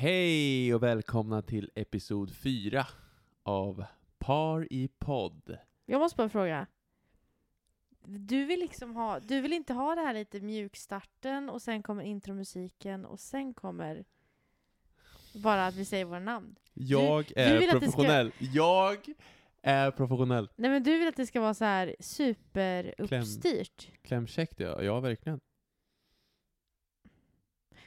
Hej och välkomna till episod 4 av Par i podd. Jag måste bara fråga. Du vill liksom ha, du vill inte ha det här lite mjukstarten och sen kommer intromusiken och sen kommer bara att vi säger våra namn. Jag du är att det ska- professionell. Jag är professionell. Nej men du vill att det ska vara så här superuppstyrt. Klämkäckt ja, ja verkligen.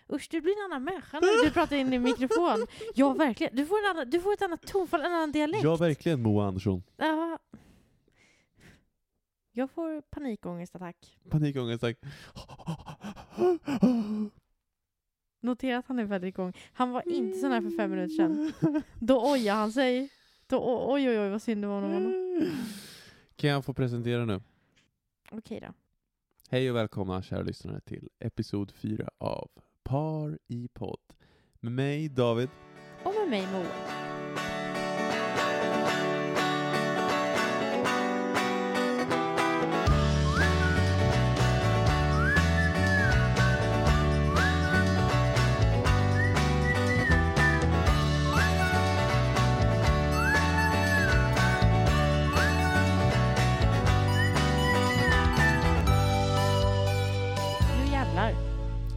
Usch, du blir en annan människa när du pratar in i mikrofon. Ja, verkligen. Du får, en annan, du får ett annat tonfall, en annan dialekt. Ja verkligen Moa Andersson. Ja. Jag får panikångestattack. Panikångest tack. Notera att han är väldigt igång. Han var inte sån här för fem minuter sedan. Då ojade han sig. Då, oj, oj, oj, vad synd det var om honom. Kan jag få presentera nu? Okej då. Hej och välkomna kära lyssnare till episod 4 av Par i podd. Med mig David. Och med mig Moa.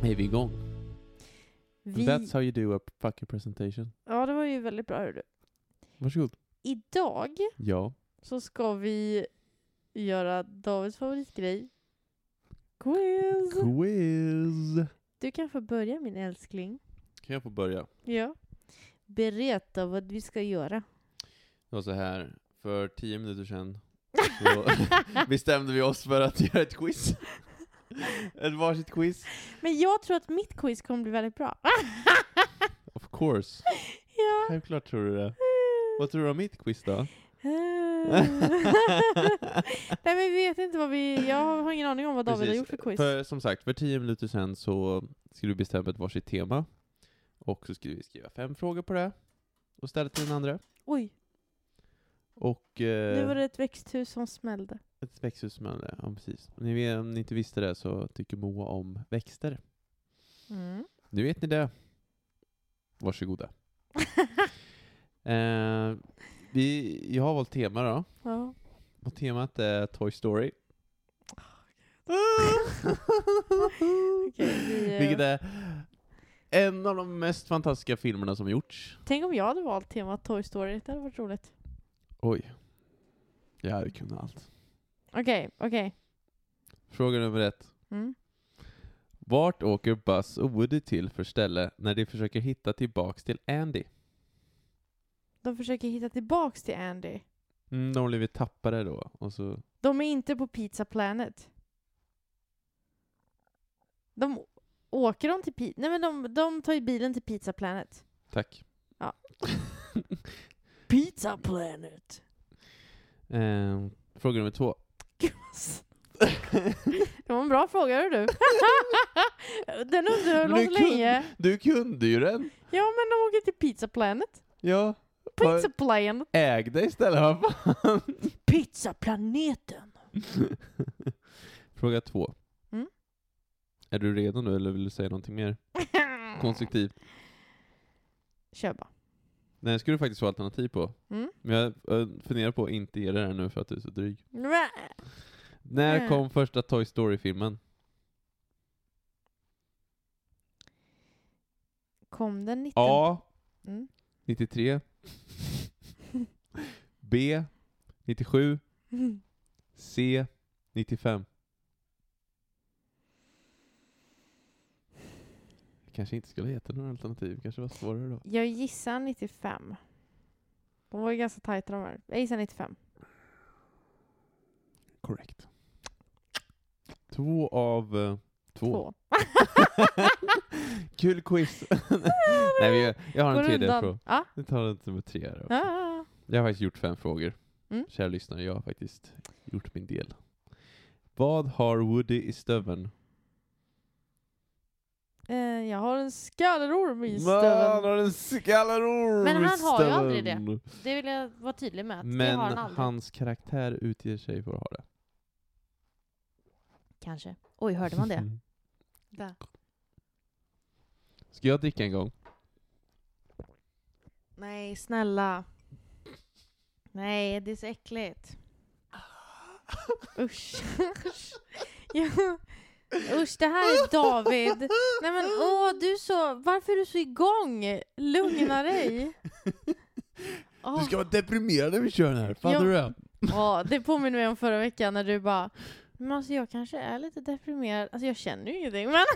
Är vi igång? Vi... That's how you do a fucking presentation. Ja, det var ju väldigt bra hördu. Varsågod. Idag Ja. så ska vi göra Davids favoritgrej. Quiz! Quiz! Du kan få börja min älskling. Kan jag få börja? Ja. Berätta vad vi ska göra. Det var så här, för tio minuter sedan så bestämde vi oss för att göra ett quiz. Ett varsitt quiz. Men jag tror att mitt quiz kommer bli väldigt bra. Of course. ja. Självklart tror du det. Vad tror du om mitt quiz då? Nej men vi vet inte vad vi, jag har ingen aning om vad David har Precis. gjort för quiz. För som sagt, för tio minuter sedan så skulle vi bestämma ett varsitt tema. Och så skulle vi skriva fem frågor på det. Och ställa till den andra. Oj, Och eh, nu var det ett växthus som smällde. Ett växthusmölle, ja precis. Om ni, vet, om ni inte visste det så tycker Moa om växter. Mm. Nu vet ni det. Varsågoda. eh, vi, jag har valt tema då. ja. Och temat är Toy Story. Vi, eh, Vilket är en av de mest fantastiska filmerna som gjorts. Tänk om jag hade valt temat Toy Story, det hade varit roligt. Oj. Jag hade kunnat allt. Okej, okej. Fråga nummer ett. Mm. Vart åker Buzz och Woody till för ställe när de försöker hitta tillbaks till Andy? De försöker hitta tillbaks till Andy. Mm, de har blivit tappade då. Och så... De är inte på Pizza Planet. De åker de till Pizza... Nej men de, de tar ju bilen till Pizza Planet. Tack. Pizza Planet! Eh, fråga nummer två. Det var en bra fråga hör du. Den underhöll oss du kunde- länge. Du kunde ju den! Ja men de åker till Pizza Planet. Ja. Pizza Planet. Ägde istället, vad fan? Pizza Planeten. Fråga två. Mm. Är du redo nu eller vill du säga någonting mer konstruktivt? Kör bara. Den ska du faktiskt få alternativ på. Mm. Men jag funderar på att inte ge dig det här nu för att du är så dryg. Nä. När Mm. kom första Toy Story-filmen? Kom den 19? A. Mm. 93 B. 97 C. 95 Kanske inte skulle heta några alternativ, kanske var svårare då. Jag gissar 95. De var ju ganska tajta de här. Jag gissar 95. Correct. Två av eh, två. Två. Kul quiz. Nej, vi, jag har en tredje undan. fråga. Ja. Vi tar nummer tre här också. Ja. Jag har faktiskt gjort fem frågor. Mm. Kära lyssnare, jag har faktiskt gjort min del. Vad har Woody i stöveln? Eh, jag har en skallerorm i Man stöveln. har en skallerorm Men i han har ju aldrig stöveln. Det vill jag vara tydlig med. Att det Men har han aldrig. hans karaktär utger sig för att ha det. Kanske. Oj, hörde man det? Där. Ska jag dricka en gång? Nej, snälla. Nej, det är så äckligt. Usch. ja. Usch, det här är David. Nej men åh, du så... Varför är du så igång? Lugna dig. Du ska vara deprimerad när vi kör den här, fattar Ja. du det? Ja, det påminner mig om förra veckan när du bara men alltså jag kanske är lite deprimerad, alltså jag känner ju ingenting men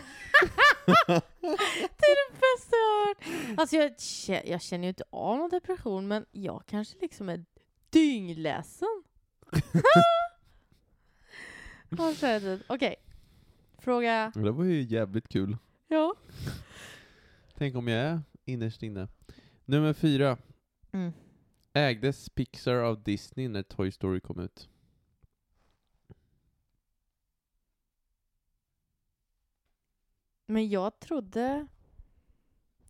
Det är det bästa jag har hört! Alltså jag, kä- jag känner ju inte av någon depression men jag kanske liksom är dyngledsen. Det. Okej, fråga, Det var ju jävligt kul. ja. Tänk om jag är innerst inne. Nummer fyra. Mm. Ägdes Pixar av Disney när Toy Story kom ut? Men jag trodde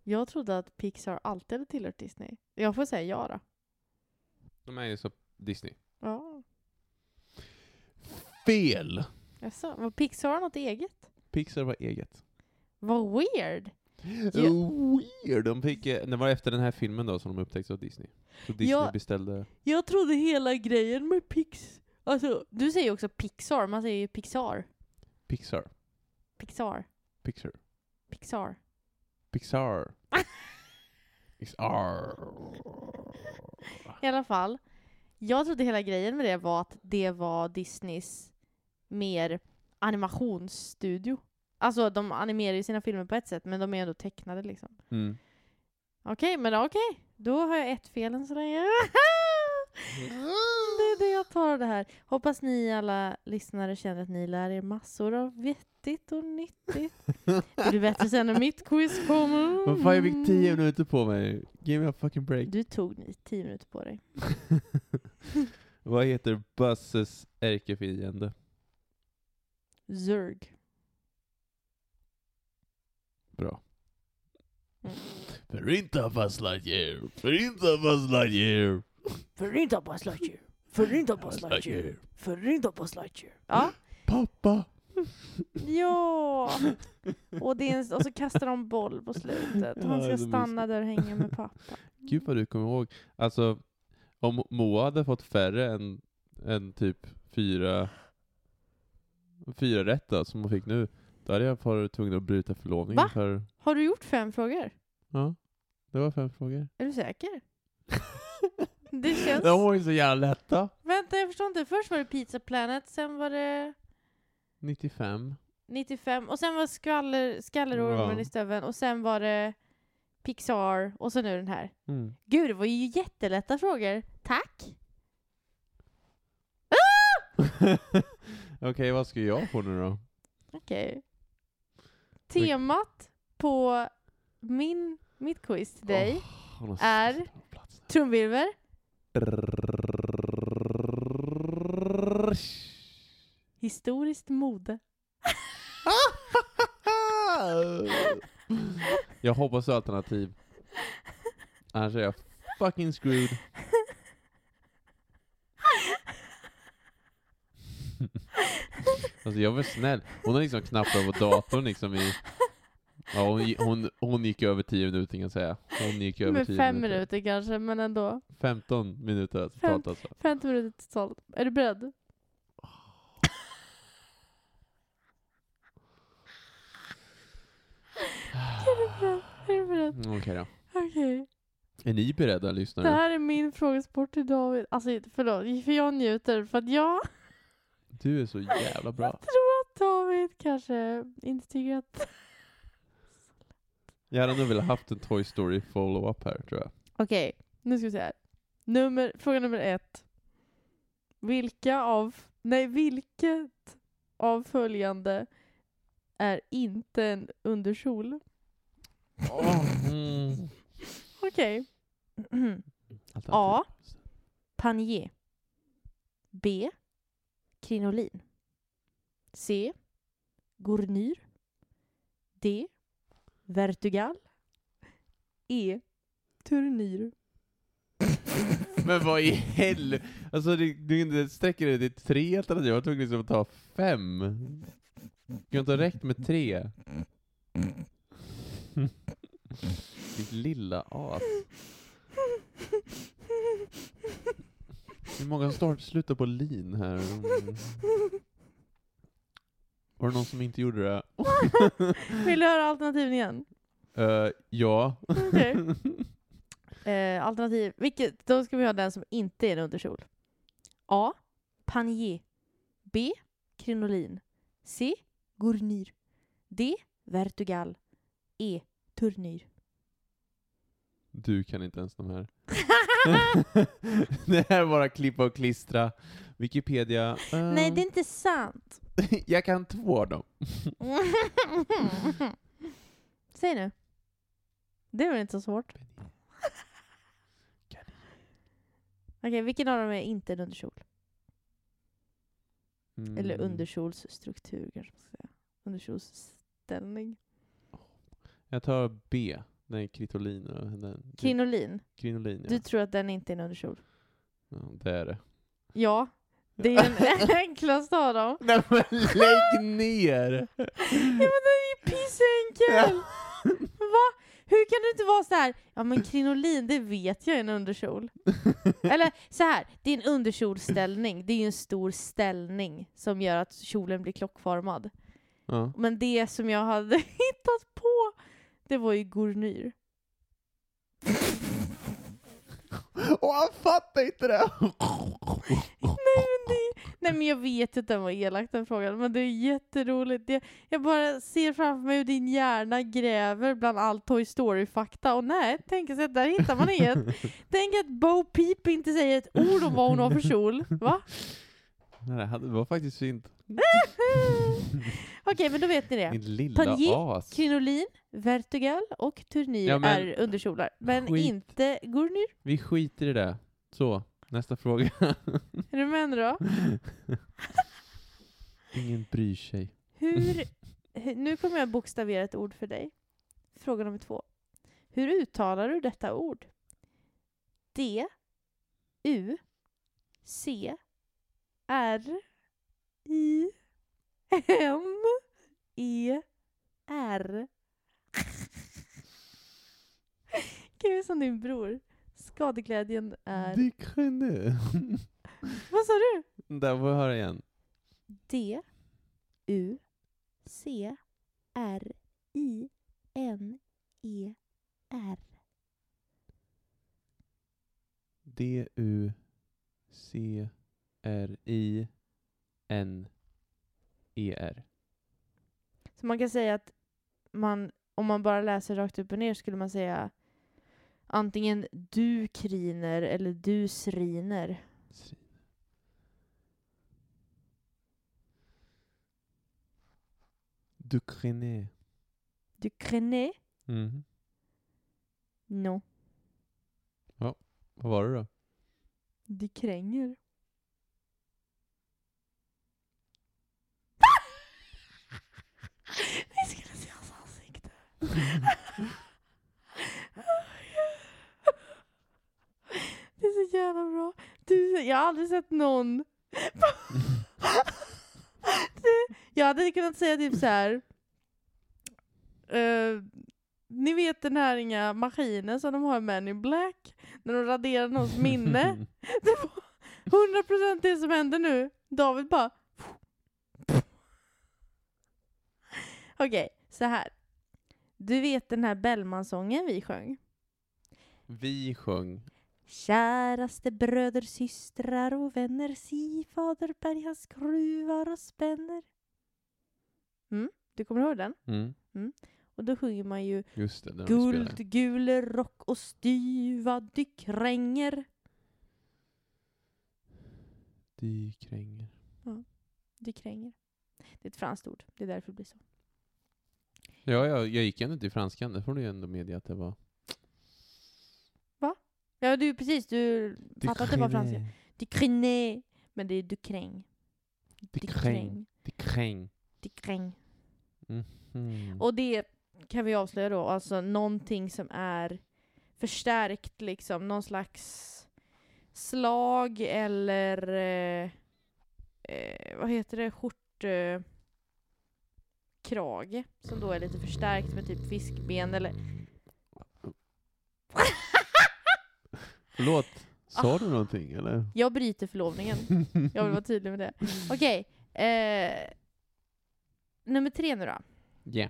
jag trodde att Pixar alltid hade tillhört Disney. Jag får säga ja då. De är ju så Disney. Ja. Fel! Jaså, var Pixar något eget? Pixar var eget. Vad weird! Oh, weird! De fick, eh, det var efter den här filmen då som de upptäcktes av Disney. Så Disney Ja. beställde... Jag trodde hela grejen med Pix... Alltså, du säger ju också Pixar, man säger ju Pixar. Pixar. Pixar. Pixar. Pixar. Pixar. Pixar. I alla fall, jag trodde hela grejen med det var att det var Disneys mer animationsstudio. Alltså de animerar ju sina filmer på ett sätt, men de är ändå tecknade liksom. Mm. Okej, men okej. Då har jag ett fel än så länge. Det är det jag tar av det här. Hoppas ni alla lyssnare känner att ni lär er massor av vettigt och nyttigt. Det blir bättre sen när mitt quiz kommer. Vad fan, jag fick tio minuter på mig. Give me a fucking break. Du tog ni tio minuter på dig. Vad heter Busses ärkefiende? Zurg. Bra. Mm. Förinta Buzz Lightyear! Förinta Buzz Lightyear! Förinta Buzz Lightyear! Förinta Buzz Lightyear! Förinta Buzz Lightyear! Ja. Pappa! Ja! Och, det en, och så kastar de boll på slutet. Han ska stanna där och hänga med pappa. Gud vad du kommer ihåg. Alltså, om Moa hade fått färre än, än typ fyra, fyra rätt då, som hon fick nu, då hade jag varit tvungen att bryta förlovningen Va? för... Har du gjort fem frågor? Ja, det var fem frågor. Är du säker? Det känns... De var ju så jävla lätta. Vänta, jag förstår inte. Först var det Pizza Planet, sen var det 95. 95, och sen var skvaller, Skallerormen Ja. i stöveln, och sen var det Pixar, och så nu den här. Mm. Gud, det var ju jättelätta frågor. Tack! Okej, vad ska jag få nu då? Okej. Temat på min, mitt quiz till dig, Åh, hon har är- suttit på plats trumvirvel, historiskt mode. Jag hoppas du har alternativ. Annars är jag fucking screwed. alltså jag var snäll. Hon har liksom knapprat på datorn liksom i... Ja, hon, hon, hon gick över 10 minuter kan jag säga. Hon gick över Med 10 fem minuter. minuter kanske, men ändå. 15 minuter totalt alltså. 50 minuter totalt. Är du beredd? Är du beredd? Är du beredd? Okej då. Okej. Är ni beredda Det lyssnare? här är min frågesport till David. Alltså förlåt, för jag njuter för att jag Du är så jävla bra. tror att David kanske inte tycker att... Jag hade nog velat haft en Toy Story follow-up här tror jag. Okej, nu ska vi se här. Nummer, fråga nummer ett. Vilka av... Nej, vilket av följande är inte en underkjol? Mm. Okej. A. Panier. B. Krinolin. C. Gournyr. D. Vertugal. E. Turnyr. Men vad i helvete? Alltså du, du inte sträcker dig till tre alternativ, jag tvungen liksom att ta fem. Det kan inte ha räckt med tre. Ditt lilla as. Är många start, slutar på lin här. Mm. Var det någon som inte gjorde det? Vill du höra alternativen igen? Eh, ja. Okej. Eh, alternativ, vilket, då ska vi ha den som inte är en underkjol. A. Panier. B. Krinolin. C. Gournyr. D. Vertugal. E. Turnyr. Du kan inte ens de här. det här är bara klippa och klistra. Wikipedia. eh, Nej, det är inte sant. jag kan två av dem. Säg nu. Det väl inte så svårt? Okej, vilken av dem är inte en underkjol? Eller Mm. underkjolsstruktur kanske man ska säga. Underkjolsställning. Jag tar B. Den kritolin. Den, Krinolin. Krinolin, ja. Du tror att den inte är en underkjol? ja. Det är det. Ja. Det är den enklaste av dem. Nej men lägg ner! Ja men den är ju pissenkel! Va? Hur kan du inte vara så här? ja men krinolin, det vet jag är en underkjol. Eller så här, det är en underkjolställning, det är ju en stor ställning som gör att kjolen blir klockformad. Ja. Men det som jag hade hittat på, det var ju gournyr. Och han fattar inte det! Nej men, det, nej men jag vet ju att den var elak den frågan, men det är jätteroligt. Jag, jag bara ser framför mig hur din hjärna gräver bland all Toy Story-fakta, och nej, tänk sig att där hittar man inget. Tänk att Bo Peep inte säger ett ord om vad hon har för kjol. Va? Nej, det var faktiskt fint. Okej, men då vet ni det. Din lilla Panier, as. Krinolin, Vertugal och Turnyr Ja, men- är underkjolar, men Skit. inte Gournyr. Vi skiter i det. Så, nästa fråga. Är du med då? Ingen bryr sig. Hur, hu- nu kommer jag bokstavera ett ord för dig. Fråga nummer två. Hur uttalar du detta ord? D, U, C, R, I, N, E, R. Gud, som din bror. Skadeglädjen är... Det kan du. Vad sa du? Där får jag höra igen. D, U, C, R, I, N, E, R. D-U-C-R-I-N-E-R. Så man kan säga att man, om man bara läser rakt upp och ner skulle man säga antingen du kriner eller du sriner. Du krené. Du crene? Mhm. Non. Vad var det då? Du kränger. Vi skulle se hans ansikte. Det är så jävla bra. Du, jag har aldrig sett någon... Det- jag hade kunnat säga typ så här. Uh, ni vet den här inga maskinen som de har i Men in Black? När de raderar någons minne. Det var 100% det som hände nu. David bara... Okej, så här. Du vet den här Bellman-sången vi sjöng? Vi sjöng. Käraste bröder, systrar och vänner, si faderberg han skruvar och spänner. Mm, du kommer ihåg den? Mm. Och då sjunger man ju Just det. Guld, gule rock och styva dykränger. De kränger. Dykränger. Det är ett franskt ord, det är därför det blir så. Ja, jag, jag gick ändå till franskan, det får du ju ändå medge att det var. Ja, du precis, du fattade att det var franska. Dykränger. Men det är kräng. De kräng. Dykräng. Mm. Och det kan vi avslöja då, alltså någonting som är förstärkt liksom, någon slags slag eller eh, eh, vad heter det, skjort eh, krage som då är lite förstärkt med typ fiskben eller Förlåt, sa Ah. du någonting eller? Jag bryter förlovningen. Jag vill vara tydlig med det. Okej. Eh, nummer tre nu då. Ja.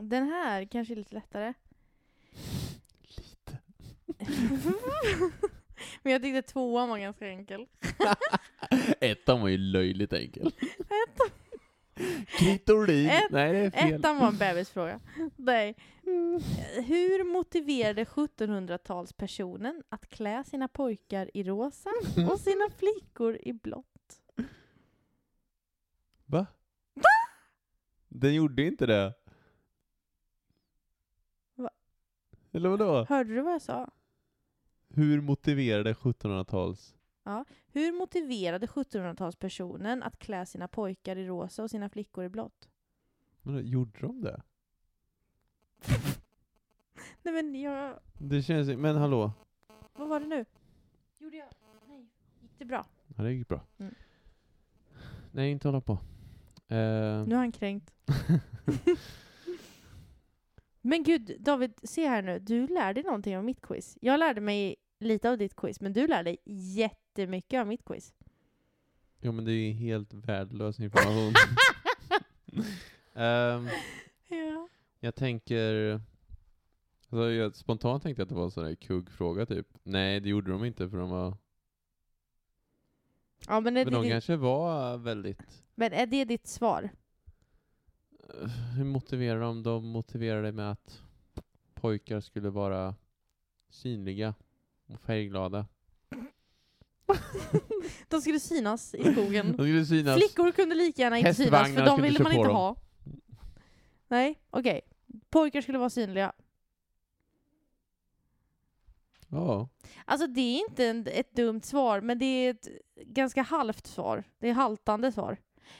Den här kanske är lite lättare. Lite. Men jag tyckte tvåan var ganska enkel. Ettan var ju löjligt enkel. Ettan, Klitorin! Ett- Nej, det är fel. ettan var en bebisfråga. Nej. Hur motiverade 1700-talspersonen att klä sina pojkar i rosa och sina flickor i blått? Va? Den gjorde inte det. Va? Eller vadå? Hörde du vad jag sa? Hur motiverade 1700-tals... Hur motiverade 1700-talspersonen att klä sina pojkar i rosa och sina flickor i blått? Gjorde de det? Nej men jag... Det känns... Men hallå? Vad var det nu? Gjorde jag... Nej. Gick det bra? Ja, det gick bra. Mm. Nej, inte hålla på. Eh, Nu har han kränkt. men gud, David, se här nu. Du lär dig någonting av mitt quiz. Jag lärde mig lite av ditt quiz, men du lärde dig jättemycket av mitt quiz. jo, men det är ju helt värdelös information. Ehm, Ja. jag tänker... Alltså, jag spontant tänkte att det var en sån där kuggfråga typ. Nej, det gjorde de inte för de var... Ja, men är, Men det, de ditt- kanske var väldigt... men är det ditt svar? Hur motiverar de? De motiverade med att pojkar skulle vara synliga och färgglada. De skulle synas i skogen. De skulle synas. Flickor kunde lika gärna inte synas, för de ville man inte dem. ha. Nej, okej. Pojkar skulle vara synliga. Ja. Alltså det är inte en, ett dumt svar, men det är ett ganska halvt svar. Det är haltande svar.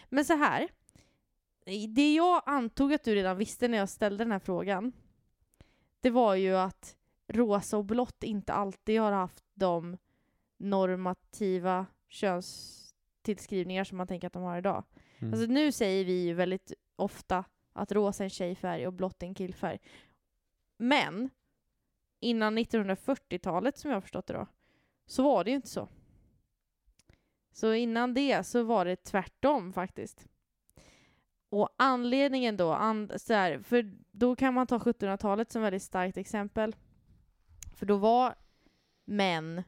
Men så här. Det jag antog att du redan visste när jag ställde den här frågan, det var ju att rosa och blått inte alltid har haft de normativa könstillskrivningar som man tänker att de har idag. Mm. Alltså nu säger vi ju väldigt ofta att rosa är en tjejfärg och blått är en killfärg. Men innan 1940-talet, som jag har förstått det då, så var det ju inte så. Så innan det så var det tvärtom faktiskt. Och anledningen då, an, så här, för då kan man ta 1700-talet som väldigt starkt exempel. För då var män,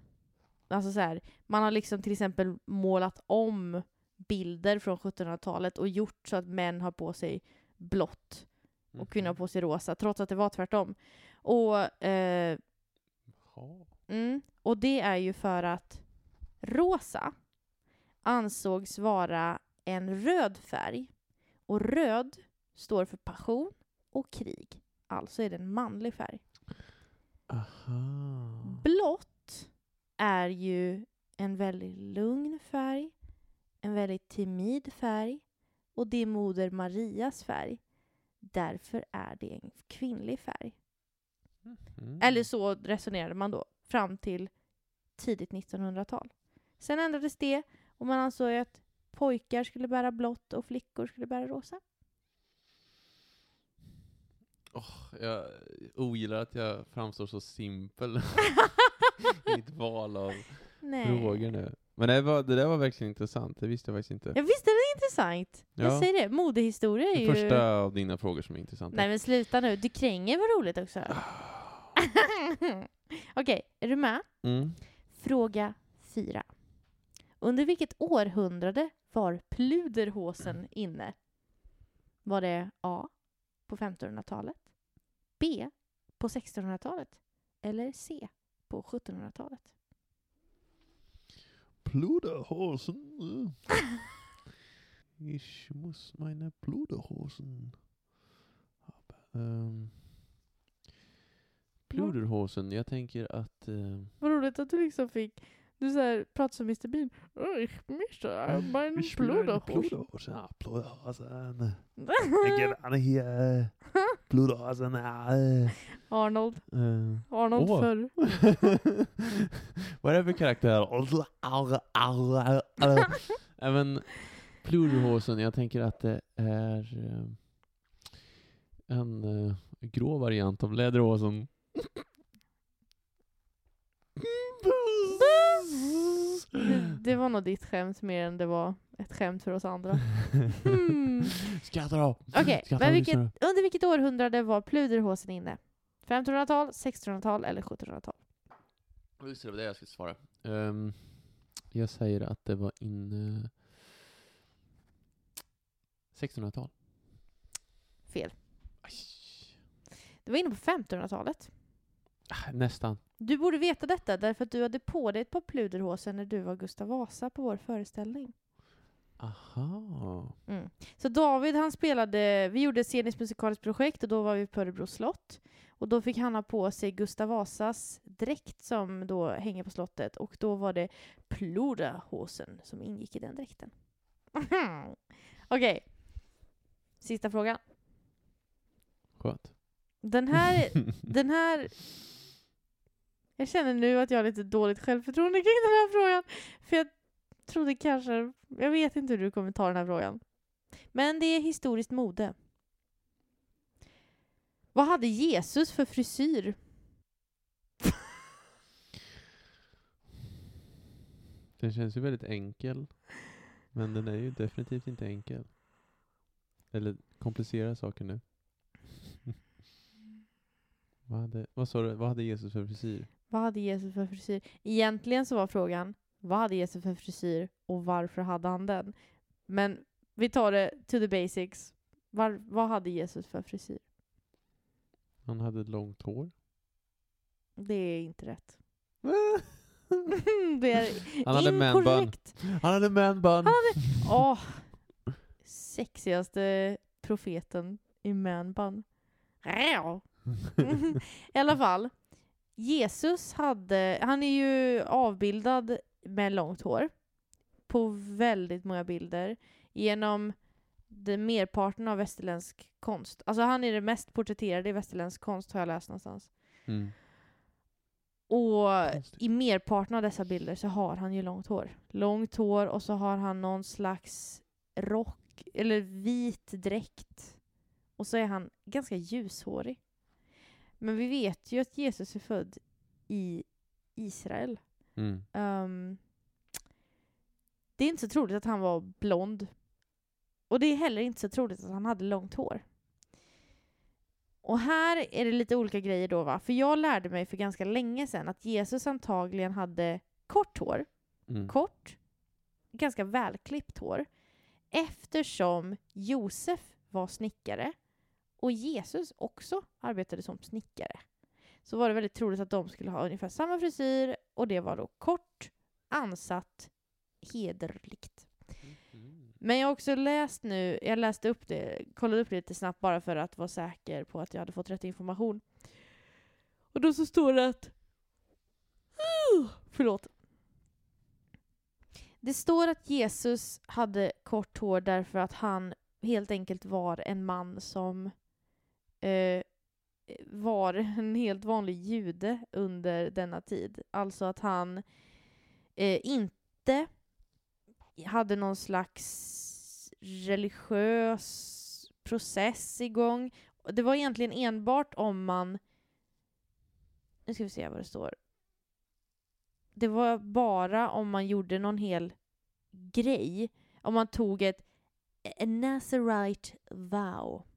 alltså så här, man har liksom till exempel målat om bilder från 1700-talet och gjort så att män har på sig blått och kvinnor har på sig rosa, trots att det var tvärtom. Och, eh, mm, och det är ju för att rosa ansågs vara en röd färg. Och röd står för passion och krig. Alltså är det en manlig färg. Aha. Blått är ju en väldigt lugn färg, en väldigt timid färg och det är Moder Marias färg. Därför är det en kvinnlig färg. Mm. Eller så resonerade man då, fram till tidigt 1900-tal. Sen ändrades det och man ansåg att pojkar skulle bära blått och flickor skulle bära rosa. Jag ogillar att jag framstår så simpel i mitt val av Nej. frågor nu. Men det, var, det där var verkligen intressant, det visste jag faktiskt inte. Ja, visst är det intressant? Ja. Jag säger det, modehistoria är ju... första av dina frågor som är intressanta. Nej men sluta nu, du kränger var roligt också. Okej, är du med? Mm. Fråga fyra. Under vilket århundrade var pluderhosen inne? Var det A. På 1500-talet? B. På 1600-talet? Eller C. På 1700-talet? Pluderhosen. Ich muss meine Pluderhosen. Um, Pluderhosen, jag tänker att... eh, Vad roligt att du liksom fick... Du så här, pratade som Mr Bean. Ich möchte mein ich will eine Pluderhosen. Pluderhosen. Ja, Pluderhosen. Jag gärna hier. Pluderhosen. Arnold. Eh, Arnold Åh. förr. Vad är det för karaktär? Även Pluderhosen, jag tänker att det är eh, en eh, grå variant av Läderhosen. Det, det var nog ditt skämt mer än det var ett skämt för oss andra. Hmm. Skratta då! Okej, Skratta men vilket, lyssna under vilket århundrade var Pluderhosen inne? 1500-tal, 1600-tal eller 1700-tal? då. Just det, det var det jag skulle svara. Ehm, jag säger att det var inne... 1600-tal. Fel. Aj. Det var inne på 1500-talet. Ah, Nästan. Du borde veta detta därför att du hade på dig ett par Pluderhosen när du var Gustav Vasa på vår föreställning. Aha. Mm. Så David han spelade, vi gjorde ett sceniskt musikaliskt projekt och då var vi på Örebro slott. Och då fick han ha på sig Gustav Vasas dräkt som då hänger på slottet och då var det Pluderhosen som ingick i den dräkten. Okej. Sista frågan. Skönt. Den här, den här... Jag känner nu att jag har lite dåligt självförtroende kring den här frågan. För jag trodde kanske... Jag vet inte hur du kommer ta den här frågan. Men det är historiskt mode. Vad hade Jesus för frisyr? Den känns ju väldigt enkel. Men den är ju definitivt inte enkel. Eller komplicerar saker nu. vad, hade, vad sa du? Vad hade Jesus för frisyr? Vad hade Jesus för frisyr? Egentligen så var frågan, vad hade Jesus för frisyr och varför hade han den? Men vi tar det to the basics. Var, vad hade Jesus för frisyr? Han hade långt hår. Det är inte rätt. det är Han hade man inkorrekt. Han hade man bun. Åh, sexigaste profeten i manbun. I alla fall, Jesus hade, han är ju avbildad med långt hår på väldigt många bilder genom den merparten av västerländsk konst. Alltså han är det mest porträtterade i västerländsk konst har jag läst någonstans. Mm. Och Konstigt. i merparten av dessa bilder så har han ju långt hår. Långt hår och så har han någon slags rock, eller vit dräkt. Och så är han ganska ljushårig. Men vi vet ju att Jesus är född i Israel. Mm. Ehm, det är inte så troligt att han var blond. Och det är heller inte så troligt att han hade långt hår. Och här är det lite olika grejer då va, för jag lärde mig för ganska länge sedan att Jesus antagligen hade kort hår, Mm. kort, ganska välklippt hår, eftersom Josef var snickare och Jesus också arbetade som snickare. Så var det väldigt troligt att de skulle ha ungefär samma frisyr och det var då kort, ansatt, hederligt. Mm. Men jag har också läst nu, jag läste upp det, kollade upp det lite snabbt bara för att vara säker på att jag hade fått rätt information. Och då så står det att... Uh, förlåt. Det står att Jesus hade kort hår därför att han helt enkelt var en man som eh, var en helt vanlig jude under denna tid. Alltså att han eh, inte hade någon slags religiös process igång. Det var egentligen enbart om man... Nu ska vi se vad det står. Det var bara om man gjorde någon hel grej. Om man tog ett a Nazarite vow.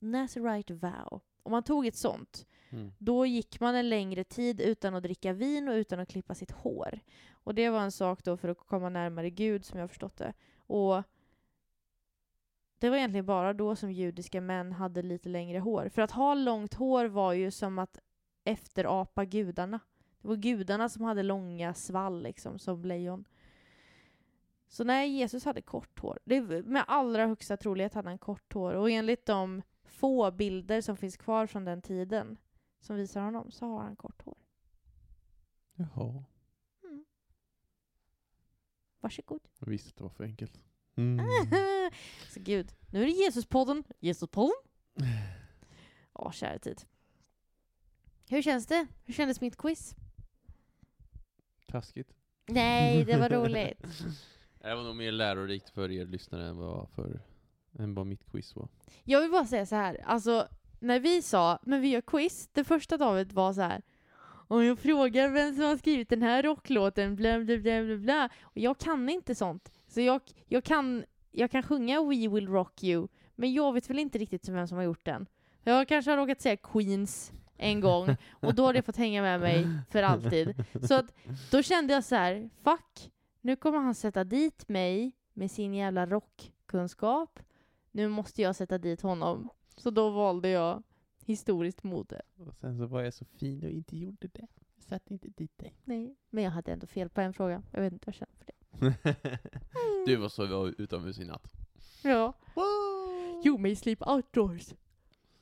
Nazarite vow. Om man tog ett sånt, Mm. då gick man en längre tid utan att dricka vin och utan att klippa sitt hår. Och det var en sak då för att komma närmare Gud som jag förstått det. Och det var egentligen bara då som judiska män hade lite längre hår. För att ha långt hår var ju som att efterapa gudarna. Det var gudarna som hade långa svall liksom, som lejon. Så nej, Jesus hade kort hår. Det med allra högsta trolighet hade han kort hår. Och enligt de få bilder som finns kvar från den tiden som visar honom så har han kort hår. Jaha. Mm. Varsågod. Jag visste att det var för enkelt. Mm. så gud, nu är det Jesuspodden. Jesuspodden? Ja, kära tid. Hur känns det? Hur kändes mitt quiz? Taskigt. Nej, det var roligt. Det var nog mer lärorikt för er lyssnare än vad, för, än vad mitt quiz var. Jag vill bara säga så här, alltså när vi sa men vi gör quiz, det första David var så här Om jag frågar vem som har skrivit den här rocklåten, bla bla bla bla bla. Och jag kan inte sånt. Så jag, jag, kan, jag kan sjunga We Will Rock You, men jag vet väl inte riktigt vem som har gjort den. Jag kanske har råkat säga Queens en gång, och då har det fått hänga med mig för alltid. Så att, då kände jag så här, fuck, nu kommer han sätta dit mig med sin jävla rockkunskap. Nu måste jag sätta dit honom. Så då valde jag historiskt mode. Och sen så var jag så fin och inte gjorde det. Jag satte inte dit dig. Nej, men jag hade ändå fel på en fråga. Jag vet inte vad jag känner för det. du var så utomhus i natt. Ja. You may sleep outdoors.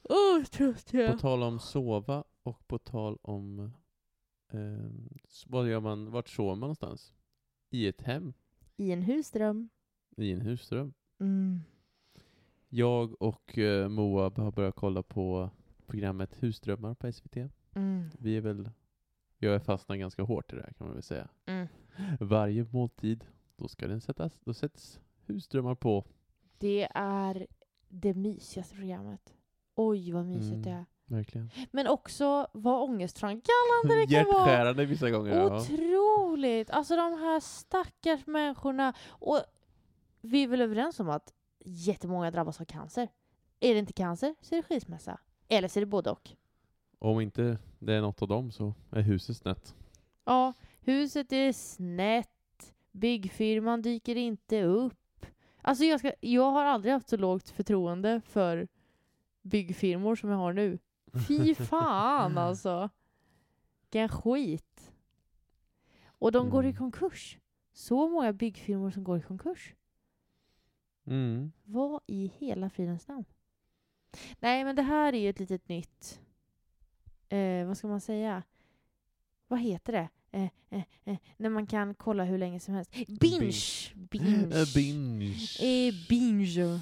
Oh, trött jag. På tal om sova och på tal om eh, vad gör man, vart sover man någonstans? I ett hem? I en husdröm. I en husdröm? Mm. Jag och eh, Moa har börjat kolla på programmet Husdrömmar på SVT. Mm. Vi är väl, jag är fastnat ganska hårt i det här kan man väl säga. Mm. Varje måltid, då ska den sättas, då sätts husdrömmar på. Det är det mysigaste programmet. Oj, vad mysigt Mm. det är. Verkligen. Men också vad ångestframkallande det kan vara. Hjärtskärande vissa gånger. Ja. Otroligt! Alltså de här stackars människorna. Och vi är väl överens om att jättemånga drabbas av cancer. Är det inte cancer så är det skilsmässa. Eller så är det både och. Om inte det är något av dem så är huset snett. Ja, huset är snett. Byggfirman dyker inte upp. Alltså jag, ska, jag har aldrig haft så lågt förtroende för byggfirmor som jag har nu. Fy fan alltså. Vilken skit. Och de går i Mm. konkurs. Så många byggfirmor som går i konkurs. Mm. Vad i hela fridens namn? Nej, men det här är ju ett litet nytt... Eh, vad ska man säga? Vad heter det? Eh, eh, eh, när man kan kolla hur länge som helst. Binge! Binge. A binge. Eh, binge.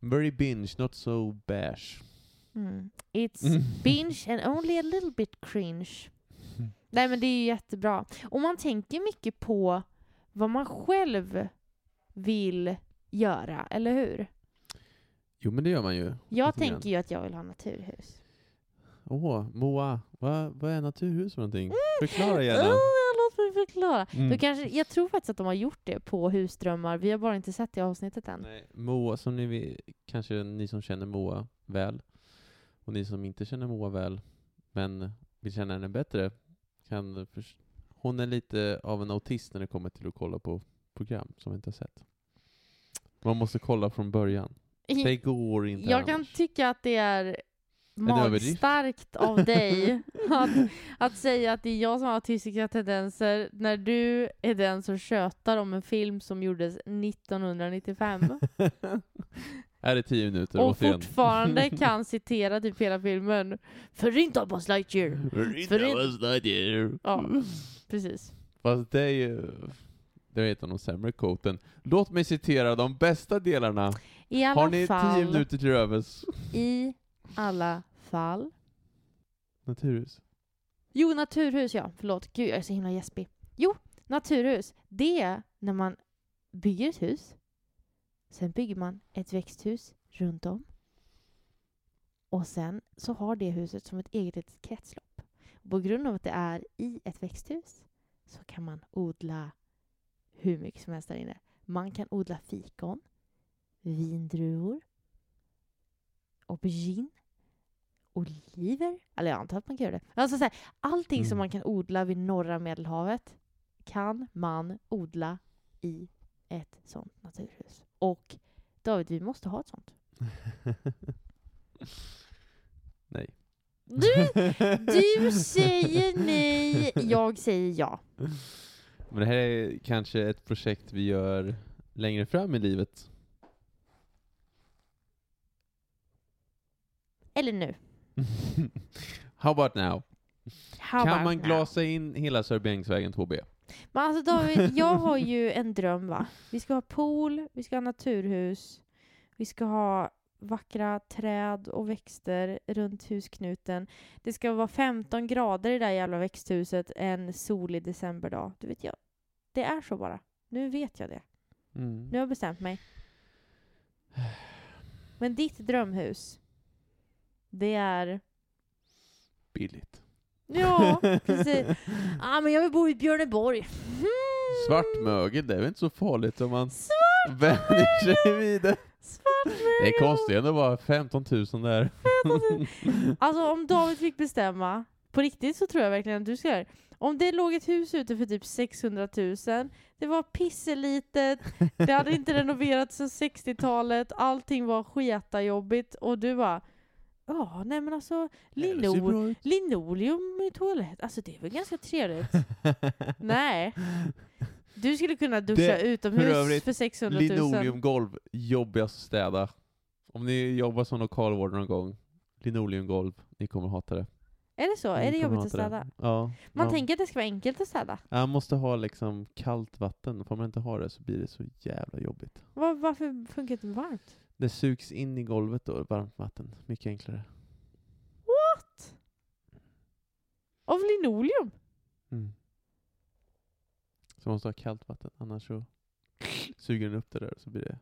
Very binge, not so bash. Mm. It's Mm. binge and only a little bit cringe. Nej men det är ju jättebra. Och man tänker mycket på vad man själv vill göra, eller hur? Jo men det gör man ju. Jag Lite grann. tänker ju att jag vill ha naturhus. Åh, Moa, vad, vad är naturhus för någonting? Förklara gärna. Oh, låt mig förklara. Mm. Då kanske, jag tror faktiskt att de har gjort det på Husdrömmar. Vi har bara inte sett det avsnittet än. Nej, Moa, som ni kanske ni som känner Moa väl, och ni som inte känner Moa väl, men vill känna henne bättre, kan hon är lite av en autist när det kommer till att kolla på program som vi inte har sett. Man måste kolla från början. Det går inte Jag kan annars. tycka att det är magstarkt av dig att, att säga att det är jag som har autistiska tendenser när du är den som tjötar om en film som gjordes 1995 Här är tio minuter och återigen. fortfarande kan citera typ hela filmen. Förinta Buzz Lightyear! Förin- Ja, precis. Fast det är ju... Det är ett av de sämre quoten. Låt mig citera de bästa delarna. I alla Har ni tio fall, minuter till övers? i alla fall. Naturhus. Jo, naturhus ja. Förlåt, gud jag är så himla gäspig. Jo, naturhus. Det är när man bygger ett hus. Sen bygger man ett växthus runt om. Och sen så har det huset som ett eget litet kretslopp. På grund av att det är i ett växthus så kan man odla hur mycket som helst där inne. Man kan odla fikon, vindruvor, aubergine, oliver. Eller jag antar att man kan göra det. Alltså så här, allting som Mm. man kan odla vid norra Medelhavet kan man odla i ett sånt naturhus. Och David, vi måste ha ett sånt. Nej. Du, du säger nej, jag säger ja. Men det här är kanske ett projekt vi gör längre fram i livet. Eller nu. How about now? How kan about man now? glasa in hela Sörbiängsvägen 2B? Men alltså David, jag har ju en dröm va. Vi ska ha pool, vi ska ha naturhus, vi ska ha vackra träd och växter runt husknuten. Det ska vara 15 grader i det där jävla växthuset en solig decemberdag. Du vet jag, det är så bara. Nu vet jag det. Mm. Nu har jag bestämt mig. Men ditt drömhus, det är... Billigt. Ja, precis. ah, men jag vill bo i Björneborg. Hmm. Svart mögel, det är väl inte så farligt om man Svart vänjer sig vid det. Det är konstigt ändå bara 15 000 där. Alltså om David fick bestämma, på riktigt så tror jag verkligen att du ska göra. Om det låg ett hus ute för typ 600 000, det var pisselitet, det hade inte renoverats sedan 60-talet, allting var sketajobbigt och du bara Ja, nej men alltså Det ser lino bra ut. linoleum i toalett, alltså det är väl ganska trevligt? nej. Du skulle kunna duscha Det- utomhus för övrigt, för 600 000. Linoleumgolv, jobbigast att städa. Om ni jobbar som lokalvårdare någon gång, linoleumgolv, ni kommer hata det. Är det så? Ni är det jobbigt att städa? Det. Ja. Man ja. tänker att det ska vara enkelt att städa. Man måste ha liksom kallt vatten, får man inte ha det så blir det så jävla jobbigt. Var, varför funkar det inte varmt? Det sugs in i golvet då, varmt vatten. Mycket enklare. What? Av linoleum? Mm. Så man måste ha kallt vatten, annars så suger den upp det där och så blir det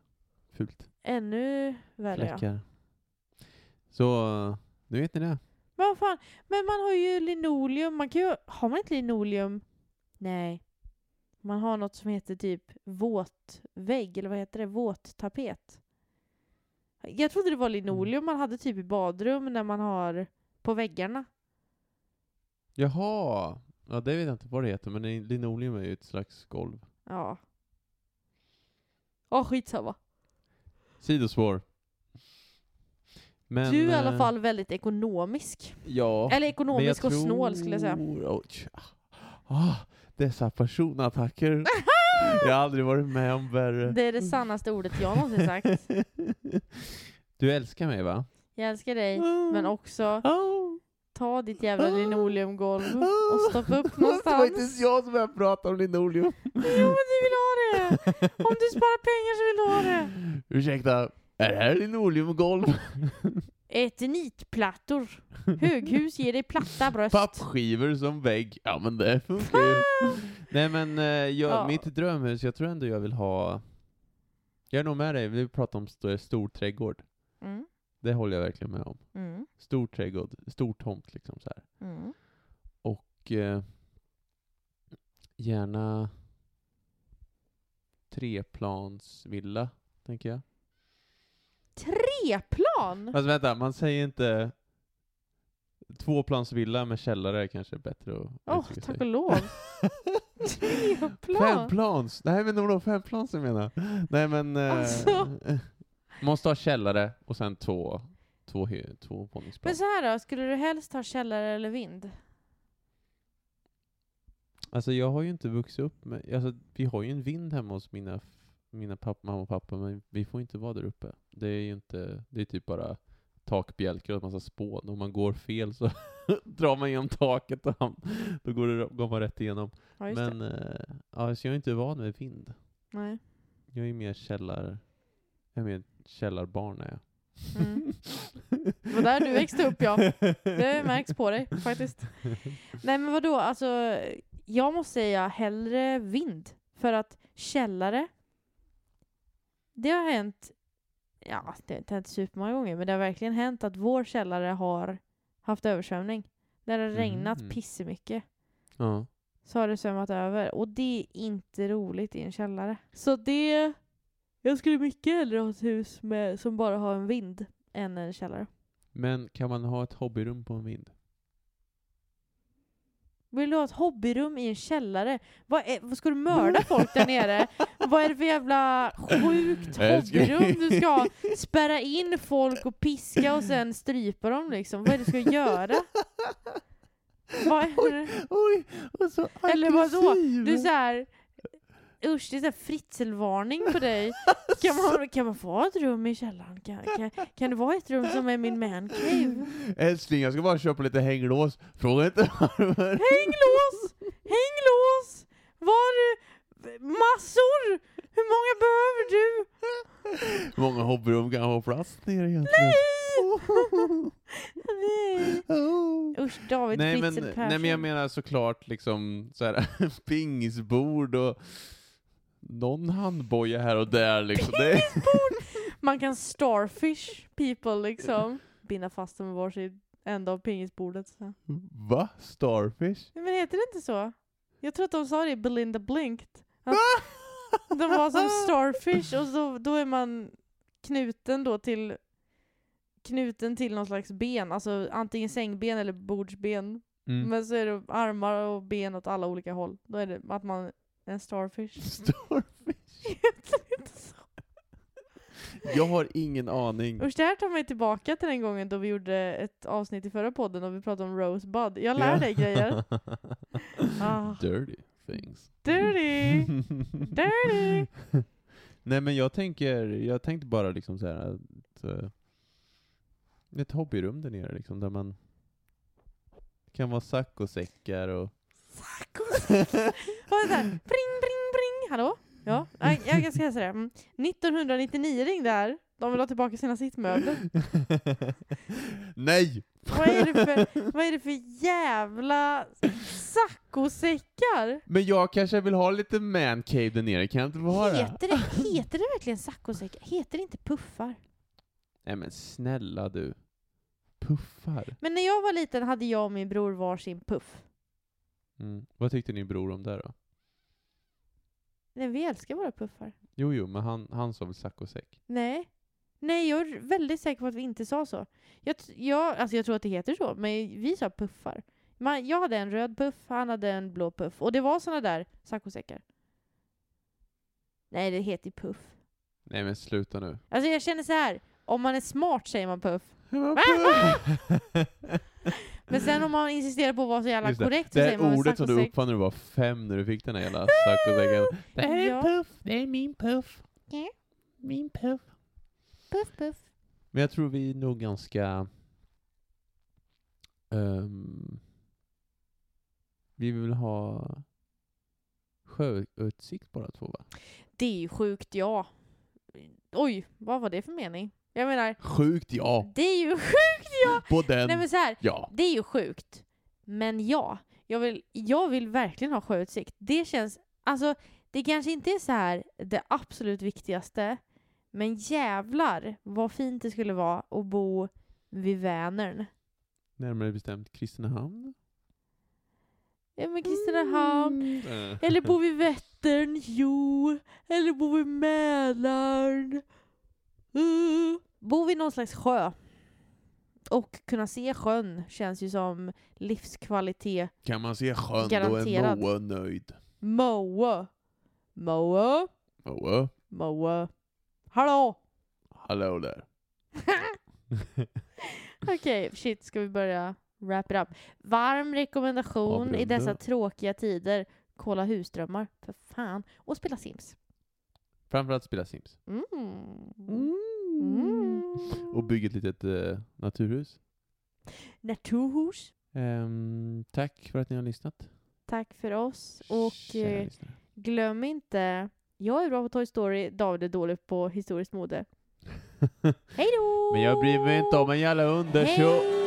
fult. Ännu värre ja. Så, nu vet ni det. Vad fan, men man har ju linoleum, man kan ju, har man inte linoleum? Nej. Man har något som heter typ våtvägg, eller vad heter det? Våttapet. Jag trodde det var linoleum man hade typ i badrum när man har på väggarna. Jaha! Ja, det vet jag inte vad det heter, men lin- linoleum är ju ett slags golv. Ja. Åh skitsamma. Sidospår. Men, du är i alla eh, fall väldigt ekonomisk. Ja. Eller ekonomisk och jag snål skulle jag säga. tror- oh, ah, dessa personattacker. jag har aldrig varit med om värre. Det är det sannaste ordet jag någonsin sagt. Du älskar mig va? Jag älskar dig, men också Oh. Ta ditt jävla linoleumgolv och Oh. stoppa upp Det var inte någonstans. ens jag som började prata om linoleum. Jo men du vill ha det! Om du sparar pengar så vill du ha det! Ursäkta, är det här linoleumgolv? Eternitplattor. Höghus ger dig platta bröst. Pappskivor som vägg. Ja men det funkar ju. Nej men eh, jag, Ja. mitt drömhus, jag tror ändå jag vill ha... Jag är nog med dig, vi pratar om st stor trädgård. Mm, Det håller jag verkligen med om. mm, Stor trädgård, stor tomt liksom så här. mm. Och eh, gärna treplansvilla, tänker jag. Treplan? Alltså vänta, man säger inte tvåplansvilla med källare kanske är bättre att Åh, uttrycka tack sig. och lov. Treplan? Femplans? Nej men vadå femplans jag menar? Nej men... Eh, Alltså. Måste ha källare och sen två, två, två våningsplan. Men så här då, skulle du helst ha källare eller vind? Alltså jag har ju inte vuxit upp med, alltså vi har ju en vind hemma hos mina, mina pappa, mamma och pappa, men vi får inte vara där uppe. Det är ju inte, det är typ bara takbjälkar och en massa spån. Om man går fel så drar man genom taket och han, då går, det, går man rätt igenom. Ja, Men eh, ja, så jag är inte van med vind. Nej. Jag är mer källar, jag är mer källarbarn är jag. Mm. Det var där du växte upp ja. Det märks på dig faktiskt. Nej men vadå, alltså jag måste säga hellre vind. För att källare, det har hänt, ja det har inte hänt supermånga gånger, men det har verkligen hänt att vår källare har haft översvämning. När det har regnat Mhm. pissemycket Ja. så har det svämmat över. Och det är inte roligt i en källare. Så det, jag skulle mycket hellre ha ett hus med, som bara har en vind än en källare. Men kan man ha ett hobbyrum på en vind? Vill du ha ett hobbyrum i en källare? Vad, är, vad ska du mörda folk där nere? Vad är det för jävla sjukt hobbyrum du ska ha? Spärra in folk och piska och sen strypa dem liksom? Vad är det du ska göra? Vad är det? Oj, och så Eller vadå? aggressiv. Du är såhär, usch det är såhär fritzelvarning på dig. Kan man, kan man få ett rum i källaren? Kan, kan, kan det vara ett rum som är min mancave? Älskling, jag ska bara köpa lite hänglås. Fråga inte varför. Hänglås! Hänglås! Var massor! Hur många behöver du? Hur många hobbyrum kan ha plats ner egentligen? Nej! Oh. Usch, David Nej men, Fritzl nej men jag Persson. menar såklart liksom så här, pingisbord och någon handboja här och där liksom. Det, Man kan starfish people liksom. Binda fast dem med varsin ända av pingisbordet. Så. Va? Starfish? Men heter det inte så? Jag tror att de sa det i Belinda Blinked. Att de var som starfish och så, då är man knuten då till knuten till någon slags ben, alltså antingen sängben eller bordsben. Mm. Men så är det armar och ben åt alla olika håll. Då är det att man en starfish. Starfish? Heter det inte så? Jag har ingen aning. Usch, det här tar mig tillbaka till den gången då vi gjorde ett avsnitt i förra podden och vi pratade om Rosebud. Jag lär dig grejer. Ah. Dirty things. Dirty! Dirty! Nej men jag tänker, jag tänkte bara liksom så här att eh, ett hobbyrum där nere liksom, där man kan vara saccosäckar och Var det där? Bring, bring, bring! Hallå? Ja, jag, jag ska hälsa det. Mm. 1999 ringde här. De vill ha tillbaka sina sittmöbler. Nej! Vad är det för, vad är det för jävla saccosäckar? Men jag kanske vill ha lite mancave där nere, kan jag inte få ha det? Heter det, heter det verkligen saccosäckar? Heter det inte puffar? Nej men snälla du. Puffar. Men när jag var liten hade jag och min bror varsin puff. Mm. Vad tyckte din bror om det då? Nej, vi älskar våra puffar. Jo, jo, men han, han sa väl saccosäck? Nej. Nej, jag är väldigt säker på att vi inte sa så. Jag, jag, alltså jag tror att det heter så, men vi sa puffar. Man, jag hade en röd puff, han hade en blå puff. Och det var såna där saccosäckar. Nej, det heter ju puff. Nej men sluta nu. Alltså jag känner så här. om man är smart säger man puff. Men sen om man insisterar på att vara så jävla Just det. korrekt så Det säger man väl ordet som du uppfann när du var fem, när du fick den här jävla saccosäcken. Det här är Ja. en puff, det är min puff. Ja. Min puff. Puff, puff. Men jag tror vi är nog ganska... ehm, vi vill ha sjöutsikt bara två va? Det är ju sjukt, ja. Oj, vad var det för mening? Jag menar, Sjukt ja! det är ju sjukt ja! På den! Nej men så här, ja! det är ju sjukt. Men ja, jag vill, jag vill verkligen ha sjöutsikt. Det känns, alltså det kanske inte är så här det absolut viktigaste, men jävlar vad fint det skulle vara att bo vid Vänern. Närmare bestämt Kristinehamn? Ja men Kristinehamn, Mm. eller bo vid Vättern, jo, eller bo vid Mälaren. Uh. Bo vid någon slags sjö. Och kunna se sjön känns ju som livskvalitet. Kan man se sjön, då Garanterad. är Moa nöjd. Moa. Moa. Moa? Moa. Hallå! Hallå där. Okej, shit, ska vi börja wrap it up? Varm rekommendation i dessa tråkiga tider. Kolla husdrömmar, för fan. Och spela Sims. Framförallt spela Sims. Mm. Mm. Och bygga ett litet eh, naturhus. Naturhus. Ehm, tack för att ni har lyssnat. Tack för oss. Och Kära eh, lyssnare. glöm inte, jag är bra på Toy Story, David är dålig på historiskt mode. Hej då! Men jag bryr mig inte om en jävla underså. Hej